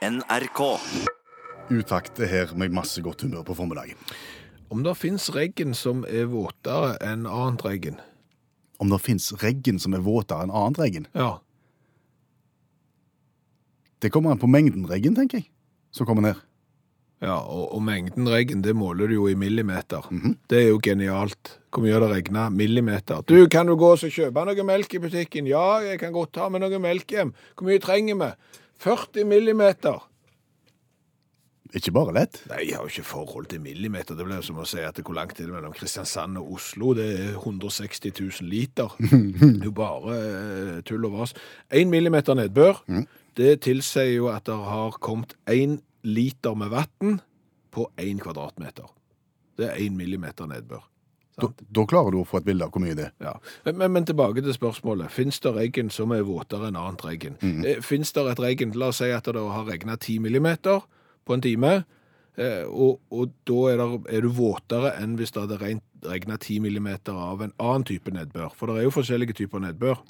NRK. Utakt er her med masse godt humør på formiddagen. Om det fins regn som er våtere enn annet regn? Om det fins regn som er våtere enn annet regn, Ja. det kommer an på mengden regn, tenker jeg, som kommer ned. ja og, og mengden regn, det måler du jo i millimeter. Det er jo genialt. Hvor mye har det regna? Millimeter. Du, kan du gå og kjøpe noe melk i butikken? Ja, jeg kan godt ta med noe melk hjem. Hvor mye trenger vi? 40 millimeter. Ikke bare lett. Nei, jeg har jo ikke forhold til millimeter. Det blir jo som å si at hvor langt er det mellom Kristiansand og Oslo? Det er 160 000 liter. Det er jo bare eh, tull og vas. Én millimeter nedbør, det tilsier jo at det har kommet én liter med vann på én kvadratmeter. Det er én millimeter nedbør. Da, da klarer du å få et bilde av hvor mye det er. Ja. Men, men tilbake til spørsmålet. Fins det regn som er våtere enn annet regn? Mm. Fins det et regn La oss si at det har regna 10 millimeter på en time, eh, og, og da er, det, er du våtere enn hvis det hadde regna 10 millimeter av en annen type nedbør. For det er jo forskjellige typer nedbør.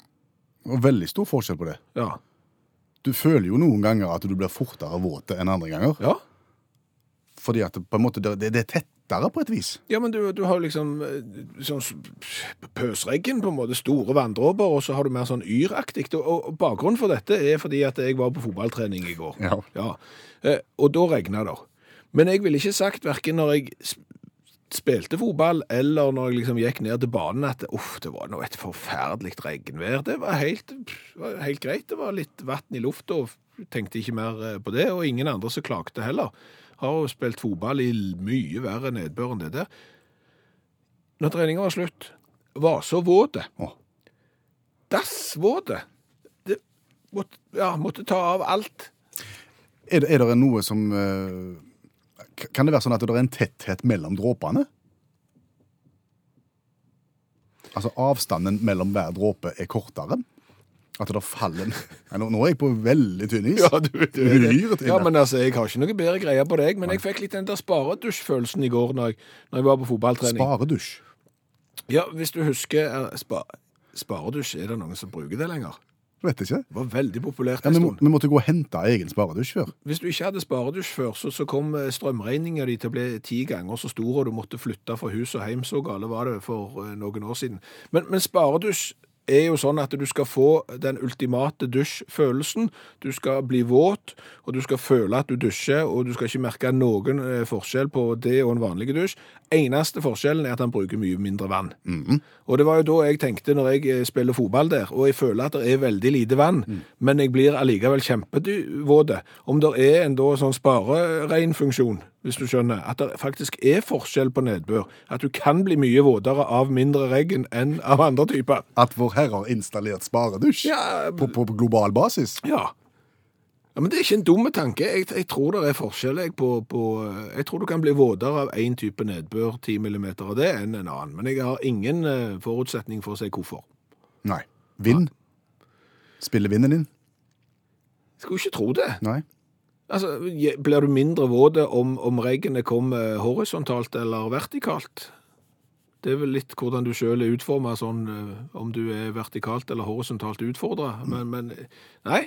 Og veldig stor forskjell på det. Ja. Du føler jo noen ganger at du blir fortere våt enn andre ganger. ja. Fordi at det, på en måte, det, det er tettere på et vis. Ja, men du, du har liksom eh, sånn pøsregn, på en måte, store vanndråper, og så har du mer sånn yraktig. Og, og bakgrunnen for dette er fordi at jeg var på fotballtrening i går. Ja. Eh, og da regna det. Men jeg ville ikke sagt, verken når jeg spilte fotball, eller når jeg liksom gikk ned til banen, at uff, det var nå et forferdelig regnvær. Det var helt, helt greit. Det var litt vann i lufta, og tenkte ikke mer eh, på det. Og ingen andre som klagde heller. Har jo spilt fotball i mye verre nedbør enn det der. Når treninga var slutt, var så våte. Oh. Dassvåte. Måtte, ja, måtte ta av alt. Er det, er det noe som eh, Kan det være sånn at det er en tetthet mellom dråpene? Altså avstanden mellom hver dråpe er kortere? At det faller Nei, nå, nå er jeg på veldig tynn is. Ja, du, du det. Ja, men altså, Jeg har ikke noe bedre greie på deg, men jeg fikk litt den der sparedusjfølelsen i går når jeg, når jeg var på fotballtrening. Sparedusj. Ja, Hvis du husker er, spa, Sparedusj, er det noen som bruker det lenger? Vet ikke. Det var veldig populært en ja, stund. vi måtte gå og hente egen sparedusj før. Hvis du ikke hadde sparedusj før, så, så kom eh, strømregninga di til å bli ti ganger så stor, og du måtte flytte fra hus og hjem. Så gale var det for eh, noen år siden. Men, men sparedusj er jo sånn at du skal få den ultimate dusjfølelsen. Du skal bli våt, og du skal føle at du dusjer, og du skal ikke merke noen eh, forskjell på det og en vanlig dusj. Eneste forskjellen er at han bruker mye mindre vann. Og det var jo da jeg tenkte når jeg eh, spiller fotball der, og jeg føler at det er veldig lite vann, men jeg blir allikevel kjempevåt. Om det er en da sånn spareregnfunksjon, hvis du skjønner, at det faktisk er forskjell på nedbør, at du kan bli mye våtere av mindre regn enn av andre typer. At vår Herre har installert sparedusj Ja, på, på, global basis. Ja. ja. Men det er ikke en dumme tanke. Jeg, jeg tror det er forskjell jeg, på, på Jeg tror du kan bli våtere av én type nedbør, 10 millimeter av det, enn en annen. Men jeg har ingen eh, forutsetning for å si hvorfor. Nei. Vind. Spiller vinden din? Skulle ikke tro det. Nei. Altså, Blir du mindre våt om, om regnet kommer horisontalt eller vertikalt? Det er vel litt hvordan du sjøl er utforma, sånn, eh, om du er vertikalt eller horisontalt utfordra. Men, men eh, nei.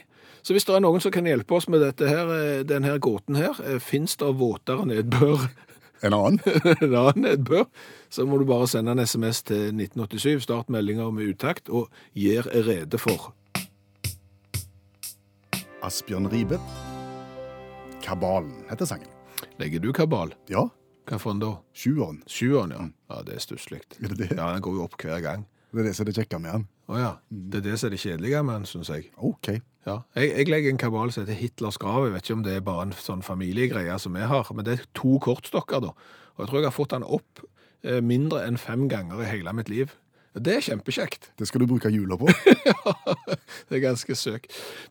Så hvis det er noen som kan hjelpe oss med dette her, denne her gåten her, fins det våtere nedbør En annen? en annen nedbør, så må du bare sende en SMS til 1987, start meldinger med utakt, og gjør rede for. Asbjørn Ribe. Kabalen heter sangen. Legger du kabal? Ja. Hva for en da? Sjueren. Sjueren, ja. Ja, det er stusslig. Ja, den går jo opp hver gang. Det er det som er det kjekke med den. Å ja. Det er det som er det kjedelige med den, syns jeg. OK. Ja. Jeg, jeg legger en kabal som heter Hitlers grav. Jeg vet ikke om det er bare en sånn familiegreie som vi har, men det er to kortstokker, da. Og jeg tror jeg har fått den opp eh, mindre enn fem ganger i hele mitt liv. Det er kjempekjekt. Det skal du bruke jula på. Det er ganske søk.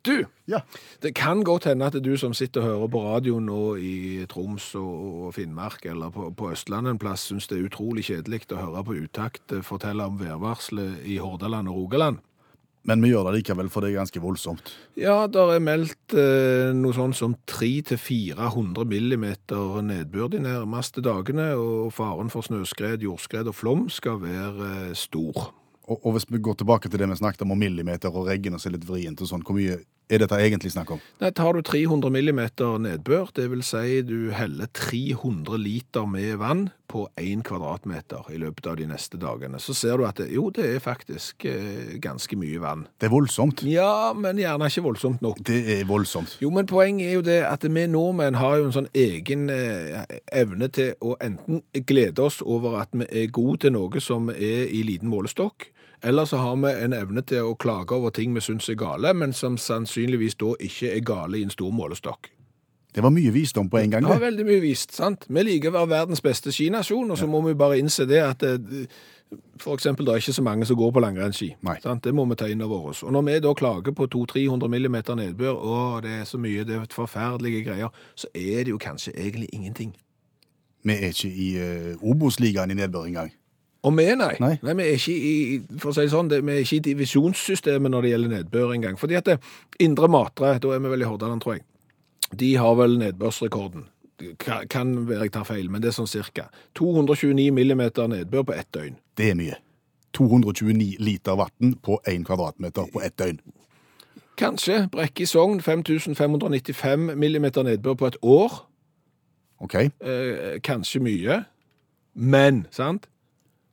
Du, Ja. det kan godt hende at du som sitter og hører på radio nå i Troms og, og Finnmark eller på, på Østlandet en plass, syns det er utrolig kjedelig å høre på utakt eh, fortelle om værvarselet i Hordaland og Rogaland. Men vi gjør det likevel, for det er ganske voldsomt. Ja, der er meldt eh, noe sånn som 300-400 millimeter nedbør de nærmeste dagene, og faren for snøskred, jordskred og flom skal være eh, stor. Og, og hvis vi går tilbake til det vi snakket om, om millimeter og regn og så litt vrient og sånn, hvor mye er dette egentlig snakk om? Nei, tar du 300 millimeter nedbør, det vil si du heller 300 liter med vann på 1 kvadratmeter i løpet av de neste dagene, så ser du at det, jo, det er faktisk eh, ganske mye vann. Det er voldsomt. Ja, men gjerne ikke voldsomt nok. Det er voldsomt. Jo, men poenget er jo det at vi nordmenn har jo en sånn egen eh, evne til å enten glede oss over at vi er gode til noe som er i liten målestokk, eller så har vi en evne til å klage over ting vi syns er gale, men som sannsynligvis da ikke er gale i en stor målestokk. Det var mye visdom på en gang. Det var veldig mye vist, sant? Vi liker å være verdens beste skinasjon, og så må vi bare innse det at det, for eksempel, det er ikke så mange som går på langrennsski. Det må vi ta inn over oss. Og når vi da klager på 200-300 millimeter nedbør, å, det er så mye, det er forferdelige greier, så er det jo kanskje egentlig ingenting. Vi er ikke i uh, Obos-ligaen i nedbør engang. Og vi, nei. Nei. vi er ikke i, for å si sånn, det, vi er ikke i divisjonssystemet når det gjelder nedbør engang. Fordi at det, Indre Matre, da er vi vel i Hordaland, tror jeg, de har vel nedbørsrekorden. Kan, kan være jeg tar feil, men det er sånn cirka. 229 millimeter nedbør på ett døgn. Det er mye. 229 liter vann på 1 kvadratmeter på ett døgn. Kanskje Brekke i Sogn 5595 millimeter nedbør på et år. OK? Eh, kanskje mye. Men, sant?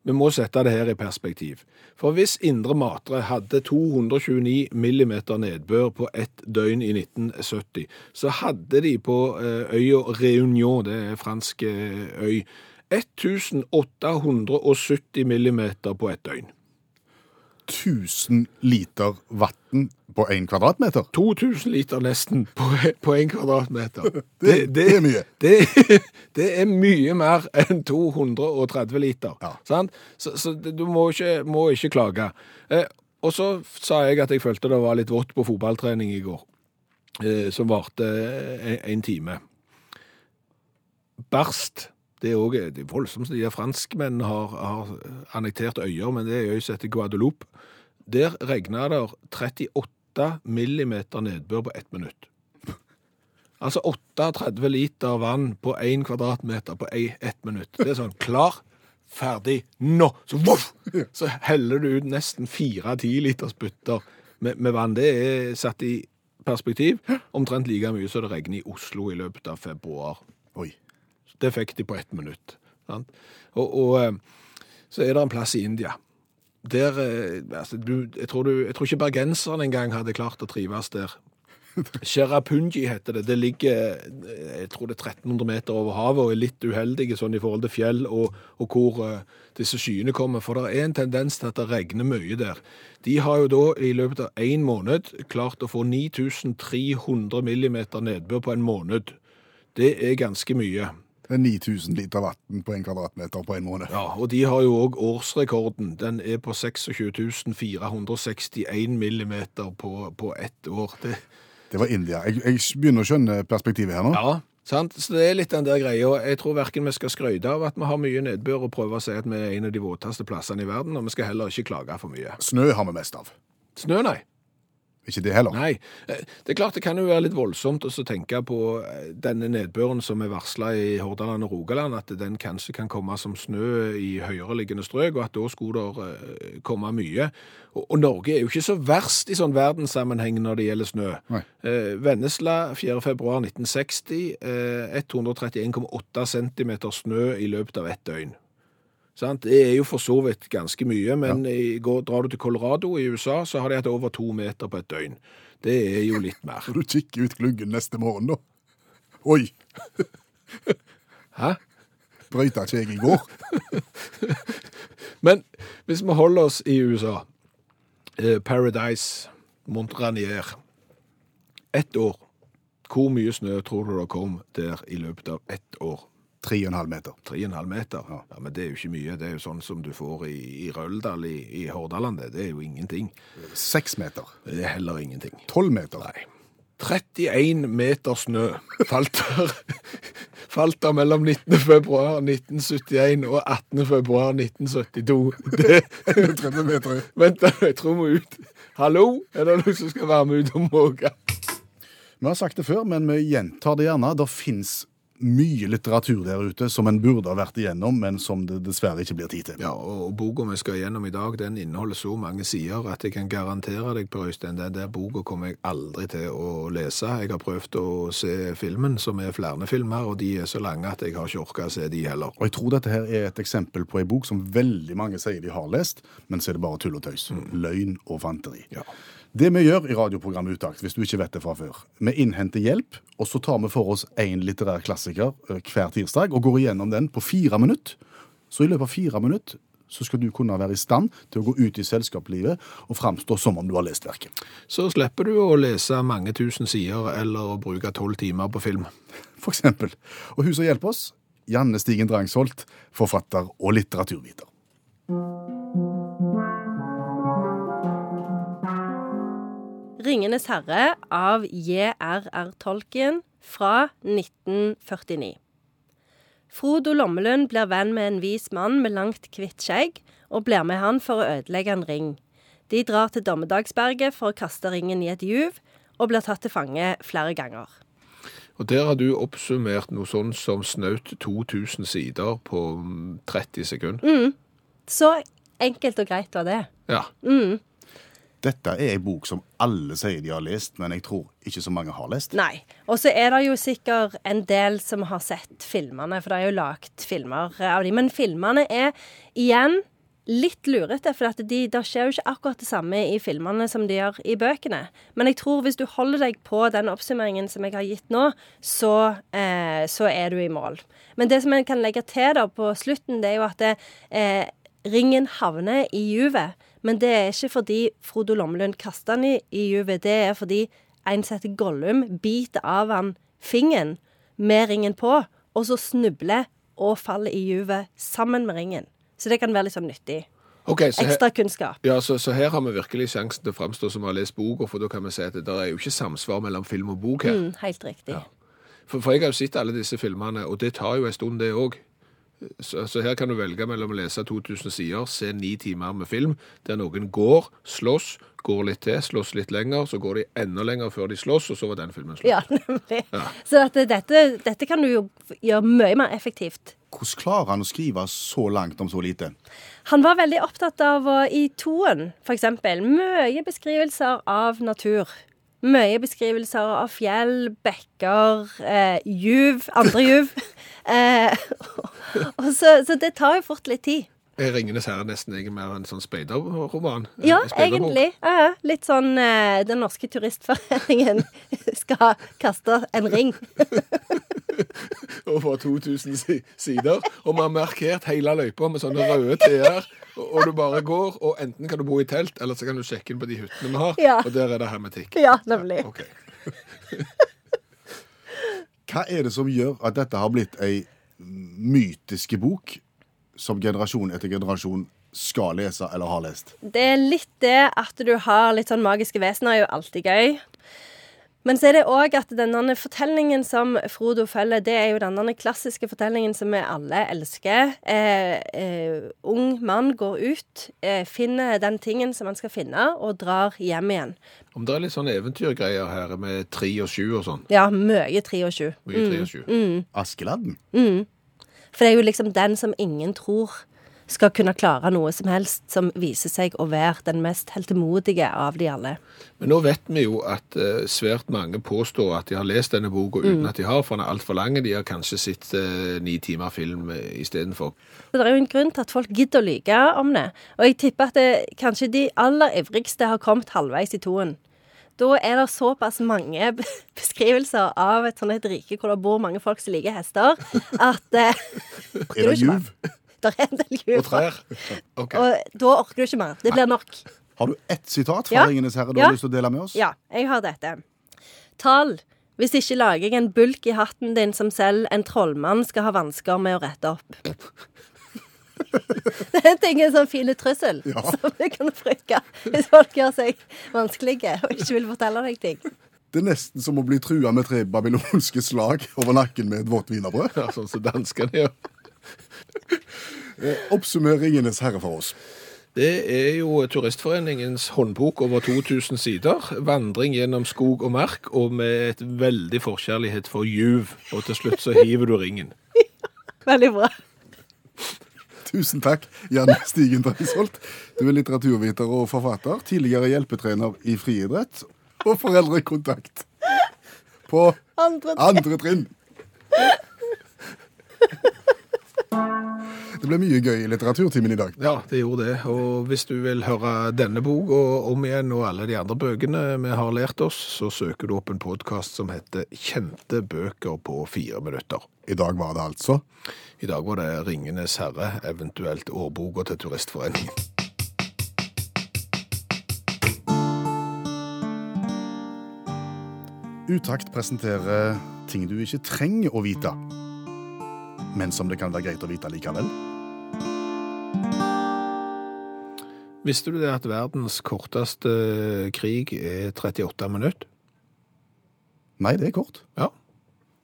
Vi må sette det her i perspektiv. For hvis Indre Matre hadde 229 millimeter nedbør på ett døgn i 1970, så hadde de på eh, øya Réunion, det er fransk eh, øy, 1870 millimeter på ett døgn. 1000 liter vann på én kvadratmeter. 2000 liter nesten på, én kvadratmeter. Det, det er mye. Det, det er mye mer enn 230 liter. Ja. Sant? Så, så du må ikke, må ikke klage. Eh, og så sa jeg at jeg følte det var litt vått på fotballtrening i går, eh, som varte en, en time. Barst. Det er òg voldsomt. De franskmennene har, har annektert øyer, men det er øya som heter Guadeloupe. Der regna det 38 millimeter nedbør på ett minutt. Altså 38 liter vann på én kvadratmeter på ett minutt. Det er sånn klar, ferdig, nå! Så, voff! så heller du ut nesten fire 10 liters bytter med, med vann. Det er satt i perspektiv omtrent like mye som det regner i Oslo i løpet av februar. Oi. Det fikk de på ett minutt. Sant? Og, og eh, så er det en plass i India. Der, eh, altså, du, jeg, tror du, jeg tror ikke bergenserne engang hadde klart å trives der. Cherrapunji heter det. Det ligger eh, jeg tror det er 1300 meter over havet og er litt uheldige sånn i forhold til fjell og, og hvor uh, disse skyene kommer. For det er en tendens til at det regner mye der. De har jo da i løpet av én måned klart å få 9300 millimeter nedbør på en måned. Det er ganske mye. Det er 9000 liter vann på en kvadratmeter på en måned. Ja, og de har jo òg årsrekorden. Den er på 26 461 millimeter på, på ett år. Det, Det var India. Jeg, jeg begynner å skjønne perspektivet her nå. ja, sant? Så det er litt den der greia. Jeg tror verken vi skal skryte av at vi har mye nedbør og prøve å si at vi er en av de våteste plassene i verden, og vi skal heller ikke klage for mye. Snø har vi mest av. Snø, nei. Ikke det heller. Nei. Eh, Det er klart det kan jo være litt voldsomt å tenke på eh, denne nedbøren som er varsla i Hordaland og Rogaland, at den kanskje kan komme som snø i høyereliggende strøk, og at da skulle det eh, komme mye. Og, Norge er jo ikke så verst i sånn verdenssammenheng når det gjelder snø. Nei. Vennesla 4. februar 1960, eh, 131,8 cm snø i løpet av ett døgn. Sant? Det er jo for så vidt ganske mye, men i går drar du til Colorado i USA, så har de hatt over to meter på et døgn. Det er jo litt mer. Så du kikker ut gluggen neste morgen, da. Oi! Hæ? Brøyta ikke jeg i går? Men hvis vi holder oss i USA, eh, Paradise, Montranier, ett år. Hvor mye snø tror du det kom der i løpet av ett år? 3,5 meter. 3,5 meter. Ja. Ja. Men det er jo ikke mye. Det er jo sånn som du får i, i Røldal i, i Hordaland. Det. er jo ingenting. 6 meter. Det er heller ingenting. 12 meter. Nei. 31 meter snø falt der, falt der mellom 19. februar 1971 og 18. februar 1972. Det, 30 meter. vent, jeg tror vi må ut. Hallo, er det noen som skal være med ut og måke? Vi har sagt det før, men vi gjentar det gjerne. Det fins mye litteratur der ute som en burde ha vært igjennom, men som det dessverre ikke blir tid til. Ja, og, boka vi skal gjennom i dag, den inneholder så mange sider at jeg kan garantere deg, Per Øystein, den der boka kommer jeg aldri til å lese. Jeg har prøvd å se filmen, som er flere filmer, og de er så lange at jeg har ikke orka å se de heller. Og jeg tror dette her er et eksempel på ei bok som veldig mange sier de har lest, men så er det bare tull og tøys. Løgn og fanteri. Ja. Det vi gjør i radioprogrammet Utakt, hvis du ikke vet det fra før, vi innhenter hjelp, og så tar vi for oss én litterær klassiker eh, hver tirsdag og går igjennom den på fire minutter. Så i løpet av fire minutter så skal du kunne være i stand til å gå ut i selskapslivet og framstå som om du har lest verket. Så slipper du å lese mange tusen sider eller å bruke tolv timer på film. For eksempel. Og hun som hjelper oss, Janne Stigen Drangsholt, forfatter og litteraturviter. Ringenes herre av J.R.R. Tolkien fra 1949. Frodo Lommelund blir venn med en vis mann med langt, hvitt skjegg, og blir med han for å ødelegge en ring. De drar til Dommedagsberget for å kaste ringen i et juv, og blir tatt til fange flere ganger. Og der har du oppsummert noe sånn som snaut 2000 sider på mm, 30 sekunder. Så enkelt og greit var det. Ja. Dette er ei bok som alle sier de har lest, men jeg tror ikke så mange har lest. Nei. Og så er det jo sikkert en del som har sett filmene, for det er jo lagt filmer av dem. Men filmene er igjen litt lurete, for det de, skjer jo ikke akkurat det samme i filmene som de gjør i bøkene. Men jeg tror hvis du holder deg på den oppsummeringen som jeg har gitt nå, så, eh, så er du i mål. Men det som jeg kan legge til da på slutten, det er jo at det, eh, ringen havner i juvet. Men det er ikke fordi Frodo Lommelund kaster den i, i juvet. Det er fordi en setter Gollum, biter av han fingeren med ringen på, og så snubler og faller i juvet sammen med ringen. Så det kan være litt sånn nyttig. Okay, så her, Ekstra kunnskap. ja, så, så her har vi virkelig sjansen til å framstå som vi har lest boka, for da kan vi si at det der er jo ikke samsvar mellom film og bok her. Mm, helt riktig. Ja. For, for jeg har jo sett alle disse filmene, og det tar jo en stund det òg. Så, så her kan du velge mellom å lese 2000 sider, se ni timer med film, der noen går, slåss, går litt til, slåss litt lenger, så går de enda lenger før de slåss, og så var den filmen slutt. Ja, nemlig. Så at dette, dette kan du jo gjøre mye mer effektivt. Hvordan klarer han å skrive så langt om så lite? Han var veldig opptatt av å, i toen, for eksempel, mye beskrivelser av natur. Mye beskrivelser av fjell, bekker, eh, juv, andre juv. eh, så, så det tar jo fort litt tid. Er Ringenes herre nesten ikke mer en sånn speiderroman? En Ja, egentlig. Ja, litt sånn eh, Den norske turistforeningen skal kaste en ring. over 2000 si- sider, og vi har markert hele løypa med sånne røde T-er, og, du bare går, og enten kan du bo i telt, eller så kan du sjekke inn på de hyttene vi har, Ja. og der er det hermetikk. Ja, nemlig. Ok. Hva er det som gjør at dette har blitt ei mytiske bok som generasjon etter generasjon skal lese eller har lest? Det er litt det at du har litt sånn magiske vesener, er jo alltid gøy. Men så er det òg at denne fortellingen som Frodo følger, det er jo denne klassiske fortellingen som vi alle elsker. Eh, eh, ung mann går ut, eh, finner den tingen som han skal finne, og drar hjem igjen. Om det er litt sånn eventyrgreier her med tre og sju og sånn. Ja, mye tre og sju. Mye tre og sju. Askeladden? For det er jo liksom den som ingen tror skal kunne klare noe som helst, som viser seg å være den mest heltemodige av de alle. Men nå vet vi jo at eh, svært mange påstår at de har lest denne boka uten at de har, for den er altfor lang. De har kanskje sett eh, ni timer film eh, istedenfor. Det er jo en grunn til at folk gidder å lyve om det. Og jeg tipper at det, kanskje de aller ivrigste har kommet halvveis i toen. Da er det såpass mange beskrivelser av et sånt et rike hvor det bor mange folk som liker hester, at eh, Er det juv? det er en del juv. Og trær. Okay. Og da orker du ikke mer. Det blir nok. Har du ett sitat fra Ja. Ringenes herre du Ja. har lyst til å dele med oss? Ja, jeg har dette. Tal. Hvis ikke lager jeg en bulk i hatten din som selv en trollmann skal ha vansker med å rette opp. Det er jeg en sånn fin trussel Ja. som du kan bruke hvis folk gjør seg vanskelige og ikke vil fortelle deg ting. Det er nesten som å bli trua med tre babylonske slag over nakken med et vått wienerbrød. Ja, sånn som danskene gjør. Oppsummer Ringenes herre for oss. Det er jo Turistforeningens håndbok over 2000 sider. Vandring gjennom skog og mark, og med et veldig forkjærlighet for juv. Og til slutt så hiver du ringen. Veldig bra. Tusen takk, Janne Stigen Drangsholt. Du er litteraturviter og forfatter, tidligere hjelpetrener i friidrett og foreldrekontakt på Andre andre trinn. Det ble mye gøy i litteraturtimen i dag. Ja, det gjorde det. Og hvis du vil høre denne boka om igjen og alle de andre bøkene vi har lært oss, så søker du opp en podkast som heter 'Kjente bøker på fire minutter'. I dag var det altså I dag var det 'Ringenes herre', eventuelt årboka til Turistforeningen. Utakt presenterer ting du ikke trenger å vite, men som det kan være greit å vite likevel. Visste du det at verdens korteste krig er 38 minutter? Nei, det er kort. Ja.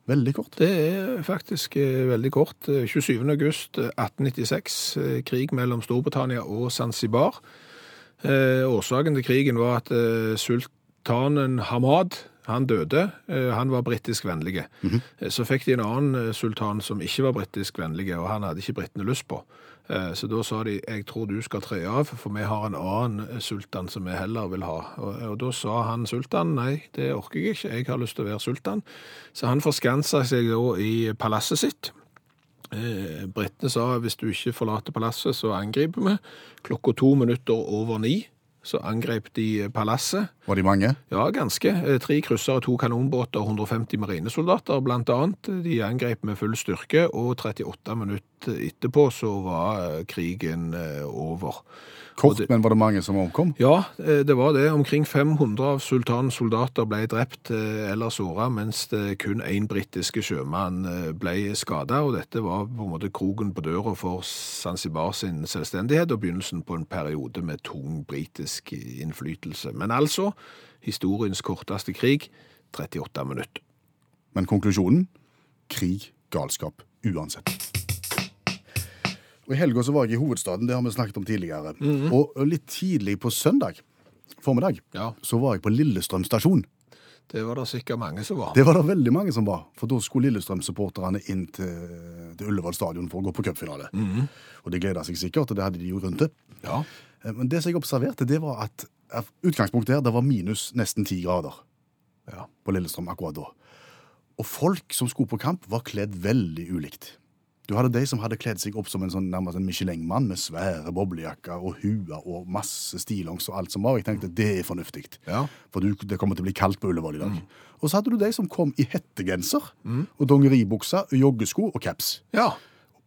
Veldig kort. Det er faktisk eh, veldig kort. Eh, 27. august eh, 1896, eh, krig mellom Storbritannia og Zanzibar. Eh, årsaken til krigen var at eh, sultanen Hamad, han døde. Eh, han var britisk vennlig. Eh, Så fikk de en annen eh, sultan som ikke var britisk vennlig, og han hadde ikke britene lyst på. Så da sa de, jeg tror du skal tre av, for vi har en annen sultan som vi heller vil ha. Og, og da sa han sultan, nei, det orker jeg ikke, jeg har lyst til å være sultan. Så han forskansa seg da i palasset sitt. Britene sa hvis du ikke forlater palasset, så angriper vi. Klokka to minutter over ni så angrep de palasset. Var de mange? Ja, ganske. Eh, Tre kryssere, to kanonbåter og 150 marinesoldater annet. De angrep med full styrke, og 38 minutter etterpå så var eh, krigen eh, over. Kort, det- men var det mange som omkom? Ja, eh, det var det. Omkring 500 av sultanens soldater ble drept eller såret, mens det kun én britiske sjømann ble skada. Og dette var på en måte kroken på døra for Zanzibar sin selvstendighet og begynnelsen på en periode med tung britisk innflytelse. Men altså, historiens korteste krig 38 minutter. Men konklusjonen? Krig, galskap, uansett. Og I helga så var jeg i hovedstaden, det har vi snakket om tidligere. Og litt tidlig på søndag formiddag Ja. så var jeg på Lillestrøm stasjon. Det var det sikkert mange som var. Det var det veldig mange som var, for da skulle Lillestrøm-supporterne inn til, til Ullevål stadion for å gå på cupfinale. Og det gleda seg sikkert, og det hadde de jo rundt det. Ja. Eh, Men det som jeg observerte, det var at utgangspunktet her, det var minus nesten ti grader ja. på Lillestrøm akkurat da. Og folk som skulle på kamp, var kledd veldig ulikt. Du hadde de som hadde kledd seg opp som en sånn nærmest en Michelin-mann med svære boblejakker og hua og masse stillongs og alt som var. Jeg tenkte det er fornuftig, Ja. for du, det kommer til å bli kaldt på Ullevål i dag. Og så hadde du de som kom i hettegenser og dongeribukser, joggesko og caps. Ja.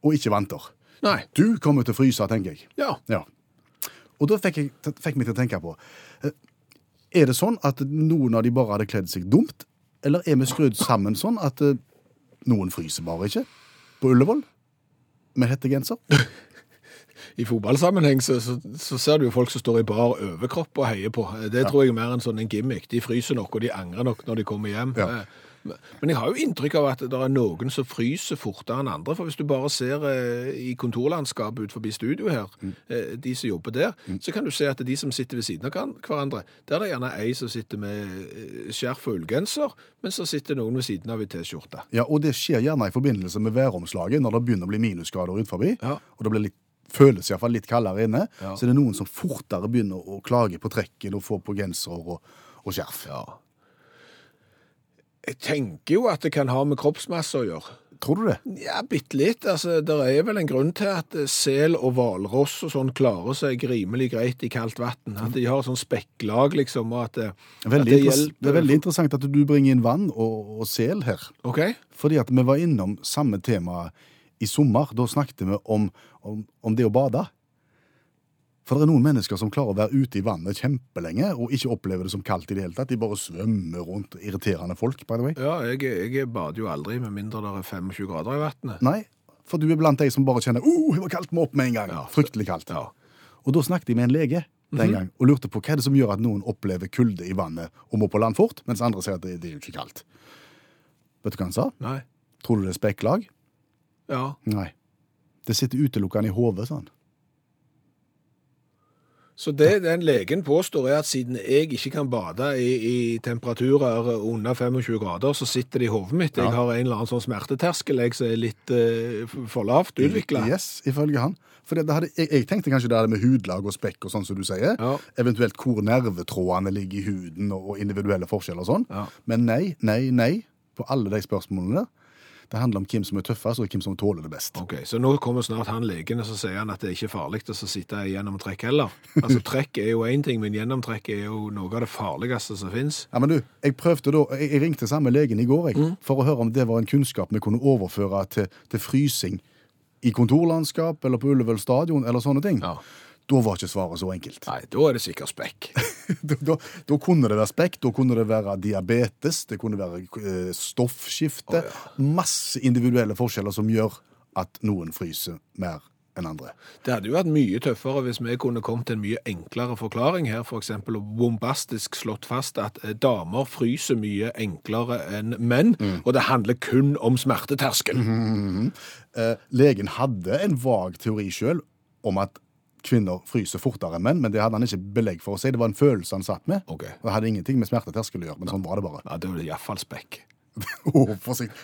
Og ikke vanter. Nei. Du kommer til å fryse, tenker jeg. Ja. Ja. Og da fikk jeg fikk meg til å tenke på eh, Er det sånn at noen av de bare hadde kledd seg dumt, eller er vi skrudd sammen sånn at eh, noen fryser bare ikke på Ullevål med hettegenser? I fotballsammenheng så, så, så ser du jo folk som står i bar overkropp og heier på. Det tror jeg er mer en sånn en gimmick. De fryser nok, og de angrer nok når de kommer hjem. Ja. Men jeg har jo inntrykk av at det er noen som fryser fortere enn andre. For hvis du bare ser eh, i kontorlandskapet ut forbi studio her, eh, de som jobber der, så kan du se at de som sitter ved siden av hverandre, der er det gjerne ei som sitter med eh, skjerf og ullgenser, men så sitter noen ved siden av i T-skjorte. Ja, og det skjer gjerne i forbindelse med væromslaget, når det begynner å bli minusgrader ut forbi, Ja. og det blir litt, føles iallfall litt kaldere inne, Ja. så er det noen som fortere begynner å klage på trekken og få på genser og, og skjerf. Ja. Jeg tenker jo at det kan ha med kroppsmasse å gjøre. Tror du det? Ja, bitte litt. Altså, det er vel en grunn til at eh, sel og hvalross og sånn klarer seg rimelig greit i kaldt vann. At de har sånn spekklag, liksom, og at Veldig, at det hjelper. det er veldig interessant at du bringer inn vann og, og sel her. OK? Fordi at vi var innom samme tema i sommer. Da snakket vi om, om, om det å bade. For det er noen mennesker som klarer å være ute i vannet kjempelenge og ikke opplever det som kaldt i det hele tatt. De bare svømmer rundt. Irriterende folk, by the way. Ja, jeg, jeg bader jo aldri med mindre det er 25 grader i vannet. Nei, for du er blant de som bare kjenner oh, det var kaldt, må opp med en gang. Ja. Fryktelig kaldt. Ja. Og da snakket jeg med en lege den gang og lurte på hva er det som gjør at noen opplever kulde i vannet og må på land fort, mens andre sier at det, det er jo ikke kaldt. Vet du hva han sa? Nei. Tror du det er spekklag? Ja. Nei. Det sitter utelukkende i hodet, sa han. Så det den legen påstår er at siden jeg ikke kan bade i, i temperaturer under 25 grader, så sitter det i hodet mitt. Jeg Ja. har en eller annen sånn smerteterskel jeg som er litt eh, for lavt utvikla. Yes, ifølge han. For det, det hadde, jeg, jeg tenkte kanskje det hadde med hudlag og spekk og sånn som du sier. Ja. Eventuelt hvor nervetrådene ligger i huden og, og individuelle forskjeller og sånn. Ja. Men nei, nei, nei på alle de spørsmålene der. Det handler om hvem som er tøffest og hvem som tåler det best. Ok, Så nå kommer snart han legen og så sier han at det er ikke farlig å så sitte i gjennomtrekk heller. Altså Trekk er jo én ting, men gjennomtrekk er jo noe av det farligste som fins. Ja, men du, Jeg prøvde da, jeg, jeg ringte samme legen i går jeg, Mm. for å høre om det var en kunnskap vi kunne overføre til, til frysing i kontorlandskap eller på Ullevål stadion eller sånne ting. Ja. Da var ikke svaret så enkelt. Nei, da er det sikkert spekk. da, da, da kunne det være spekk, da kunne det være diabetes, det kunne være eh, stoffskifte. Masse individuelle forskjeller som gjør at noen fryser mer enn andre. Det hadde jo vært mye tøffere hvis vi kunne kommet til en mye enklere forklaring her, f.eks. og bombastisk slått fast at eh, damer fryser mye enklere enn menn, og det handler kun om smerteterskel. Eh, legen hadde en vag teori sjøl om at kvinner fryser fortere enn menn, men det hadde han ikke belegg for å si. Det var en følelse han satt med. Okay. Det hadde ingenting med smerteterskel å gjøre, men sånn var det bare. Ja, da er det iallfall spekk. Å, forsikt.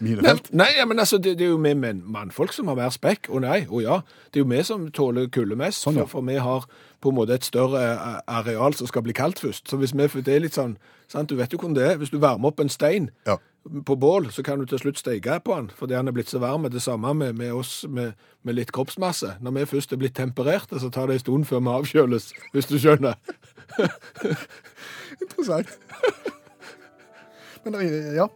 Nei, Minefelt. nei nei, men altså, det, det er jo vi menn, mannfolk som har mer spekk. Å nei, å ja. Det er jo vi som tåler kulde mest, Sånn, ja. for, for vi har på en måte et større eh, areal som skal bli kaldt først. Så hvis vi, det er litt sånn, sant, du vet jo hvordan det er. Hvis du varmer opp en stein Ja. På bål, så kan du til slutt steke på den, fordi han er blitt så varm. Det samme med, med oss med, med litt kroppsmasse. Når vi først er blitt tempererte, så tar det en stund før vi avkjøles, hvis du skjønner. Interessant. Men ja.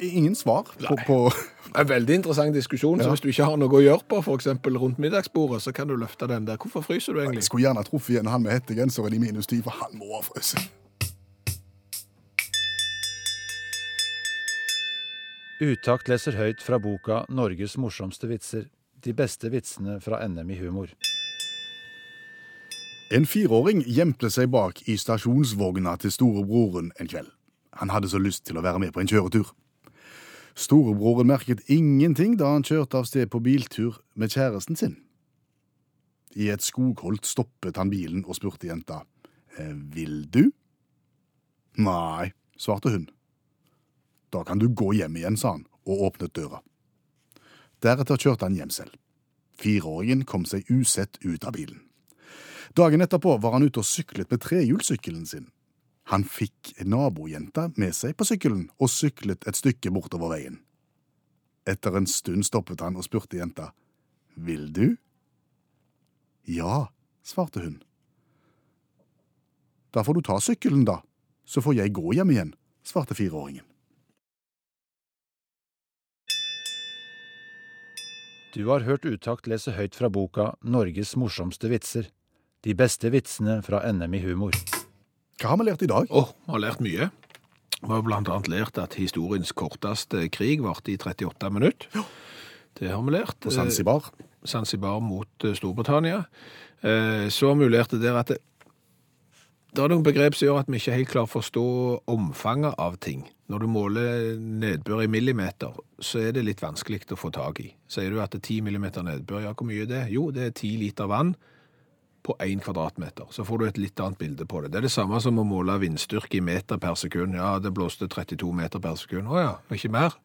Ingen svar på, på En veldig interessant diskusjon, så hvis du ikke har noe å gjøre på, eksempel rundt middagsbordet, så kan du løfte den der. Hvorfor fryser du egentlig? Jeg skulle gjerne truffet igjen han med hettegenseren i minus 10, for han må ha frøst. Utakt leser høyt fra boka 'Norges morsomste vitser'. De beste vitsene fra NM i humor. En fireåring gjemte seg bak i stasjonsvogna til storebroren en kveld. Han hadde så lyst til å være med på en kjøretur. Storebroren merket ingenting da han kjørte av sted på biltur med kjæresten sin. I et skogholt stoppet han bilen og spurte jenta. «Eh, Vil du? Nei, svarte hun. Da kan du gå hjem igjen, sa han, og åpnet døra. Deretter kjørte han hjem selv. Fireåringen kom seg usett ut av bilen. Dagen etterpå var han ute og syklet med trehjulssykkelen sin. Han fikk nabojenta med seg på sykkelen og syklet et stykke bortover veien. Etter en stund stoppet han og spurte jenta. Vil du? Ja, svarte hun. Da får du ta sykkelen, da, så får jeg gå hjem igjen, svarte fireåringen. Du har hørt Utakt lese høyt fra boka 'Norges morsomste vitser'. De beste vitsene fra NM i humor. Hva har vi lært i dag? Åh, vi har lært mye. Vi har blant annet lært at historiens korteste krig varte i 38 minutter. Ja. Det har vi lært. På Zanzibar? Eh, Zanzibar mot eh, Storbritannia. Eh, Så har vi lært det der at det, er noen begrep som gjør at vi ikke helt klarer å forstå omfanget av ting. Når du måler nedbør i millimeter, så er det litt vanskelig å få tak i. Sier du at det er 10 millimeter nedbør, ja, hvor mye er det? Jo, det er 10 liter vann på 1 kvadratmeter. Så får du et litt annet bilde på det. Det er det samme som å måle vindstyrke i meter per sekund. Ja, det blåste 32 meter per sekund. Å ja, ikke mer?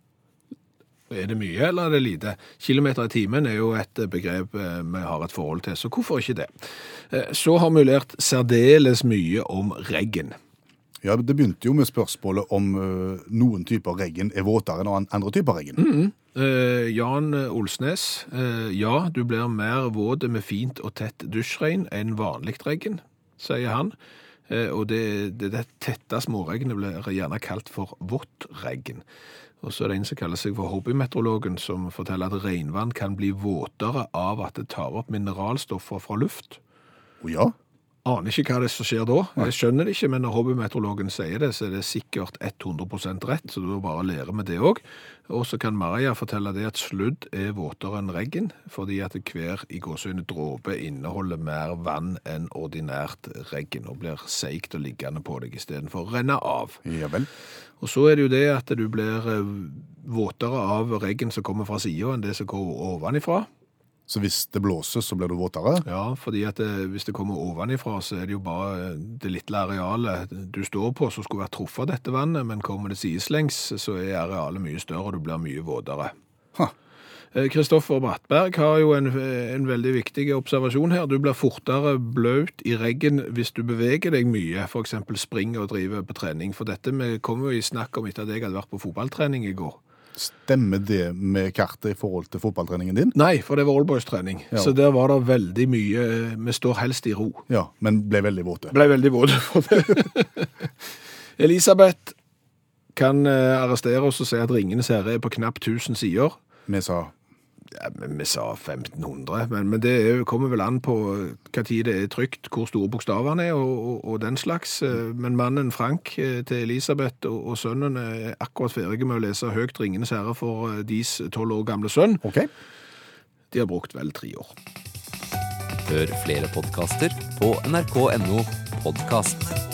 Er det mye, eller er det lite? Kilometer i timen er jo et begrep eh, vi har et forhold til, så hvorfor ikke det? Eh, Så har vi lært særdeles mye om regn. Ja, Det begynte jo med spørsmålet om øh, noen typer regn er våtere enn andre typer regn. Eh, Jan Olsnes, eh, ja, du blir mer våt med fint og tett dusjregn enn vanlig regn, sier han. Eh, og det, det, det tette småregnet blir gjerne kalt for vått regn. Og så er det en som kaller seg for hobbymeteorologen, som forteller at regnvann kan bli våtere av at det tar opp mineralstoffer fra luft. Å ja? Aner ikke hva det er som skjer da. Jeg skjønner det ikke, men når hobbymeteorologen sier det, så er det sikkert 100% rett, så da bare lærer vi det òg. Og så kan Maria fortelle det at sludd er våtere enn regn, fordi at hver i gåsøyne dråpe inneholder mer vann enn ordinært regn, og blir seigt og liggende på deg istedenfor å renne av. Ja vel. Og så er det jo det at du blir eh, våtere av regn som kommer fra sida enn det som går ovenifra. Så hvis det blåser, så blir du våtere? Ja, fordi at det, hvis det kommer ovenifra, så er det jo bare det lille arealet du står på som skulle vært truffet av dette vannet, men kommer det sideslengs, så er arealet mye større, og du blir mye våtere. Eh, Kristoffer Brattberg har jo en, en veldig viktig observasjon her. Du blir fortere blaut i regn hvis du beveger deg mye, f.eks. springer og driver på trening. For dette vi kom jo i snakk om etter at jeg hadde vært på fotballtrening i går. Stemmer det med kartet i forhold til fotballtreningen din? Nei, for det var Allboys-trening. Ja. Så der var det veldig mye eh, Vi står helst i ro. Ja, men ble veldig våte. Ble veldig våte for det. Elisabeth kan eh, arrestere oss og si at Ringenes herre er på knapt 1000 sider. Vi sa Ja, men vi sa 1500, men, men det er, kommer vel an på hva tid det er trygt, hvor store bokstavene er og, og, og den slags. Eh, Men mannen Frank eh, til Elisabeth og, og sønnen er akkurat ferdige med å lese høyt Ringenes herre for eh, deres tolv år gamle sønn. OK. De har brukt vel tre år. Hør flere podkaster på nrk.no podkast.